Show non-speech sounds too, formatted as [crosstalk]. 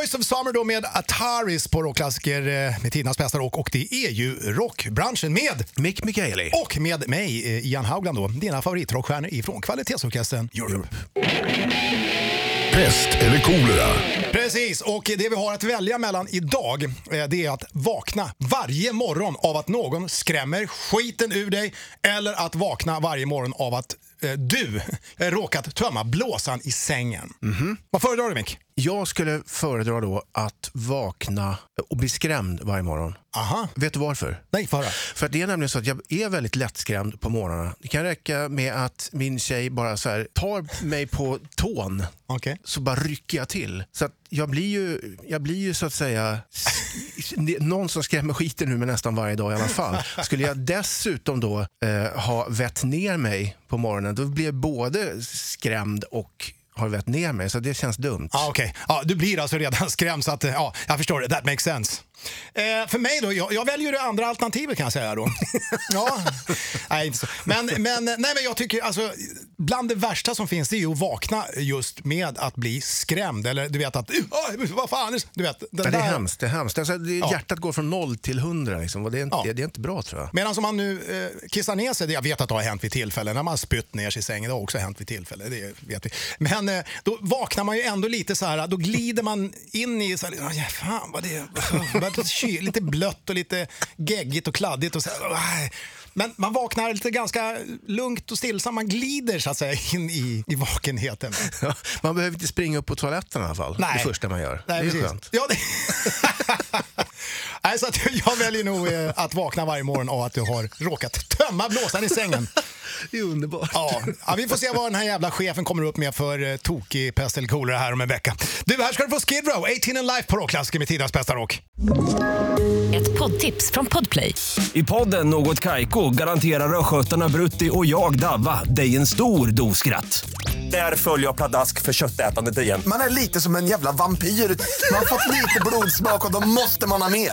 Boys of Summer då med Ataris på rockklassiker eh, med tidernas bästa rock och det är ju rockbranschen med Mick Mikaeli. och med mig, eh, Ian Haugland då, dina favoritrockstjärnor ifrån kvalitetsorkestern Europe. Pest eller kolera? Precis, och det vi har att välja mellan idag eh, det är att vakna varje morgon av att någon skrämmer skiten ur dig eller att vakna varje morgon av att du eh, råkat tömma blåsan i sängen. Vad föredrar du Mick? Jag skulle föredra då att vakna och bli skrämd varje morgon. Aha, Vet du varför? nej för höra. För att det är nämligen så att jag är väldigt lättskrämd på morgnarna. Det kan räcka med att min tjej bara så här tar mig på tån Okej. så bara rycker jag till. Så att jag blir ju, jag blir ju så att säga någon som skrämmer skiten ur mig nästan varje dag i alla fall. Skulle jag dessutom då eh, ha vett ner mig på morgonen då blir jag både skrämd och har vett ner mig. Så det känns dumt. Ah, Okej, ah, du blir alltså redan [laughs] skrämd så att ah, jag förstår det. That makes sense. Eh, för mig då, jag, jag väljer det andra alternativet kan jag säga då. [laughs] ja, nej inte så. Men, men, nej, men jag tycker alltså, bland det värsta som finns det är ju att vakna just med att bli skrämd. Eller du vet att, "Ah, vad fan, är det?" du vet. Den Ja, det är där- hemskt. Det är hemskt. Alltså, det, Ja. Hjärtat går från noll till hundra. Liksom, det, är inte, Ja. det, det är inte bra tror jag. Medan om man nu eh, kissar ner sig, det- jag vet att det har hänt vid tillfällen, när man spytt ner sig i sängen, det har också hänt vid tillfällen, det vet vi. Men eh, då vaknar man ju ändå lite så här, då glider man in i, så här, "Ja, fan vad det är, vad- lite, ky- lite blött och lite geggigt och kladdigt och så här, "Aj." men man vaknar lite ganska lugnt och stillsamt, man glider så att säga in i, i vakenheten. Man behöver inte springa upp på toaletten i alla fall. Nej. Det första man gör. Nej, det är precis. skönt. Ja, det... [laughs] Nej, så att jag väljer nog eh, att vakna varje morgon av att du har råkat tömma blåsan i sängen. Det är underbart. Ja, ja, vi får se vad den här jävla chefen kommer upp med för eh, tokig pest eller kolera här om en vecka. Du, här ska du få Skid Row, 18 in life på rockklassiker med tidernas bästa rock. Ett poddtips från Podplay. I podden Något Kaiko garanterar östgötarna Brutti och jag, Davva, dig en stor dos skratt. Där följer jag pladask för köttätandet igen. Man är lite som en jävla vampyr. Man har fått lite blodsmak och då måste man ha mer.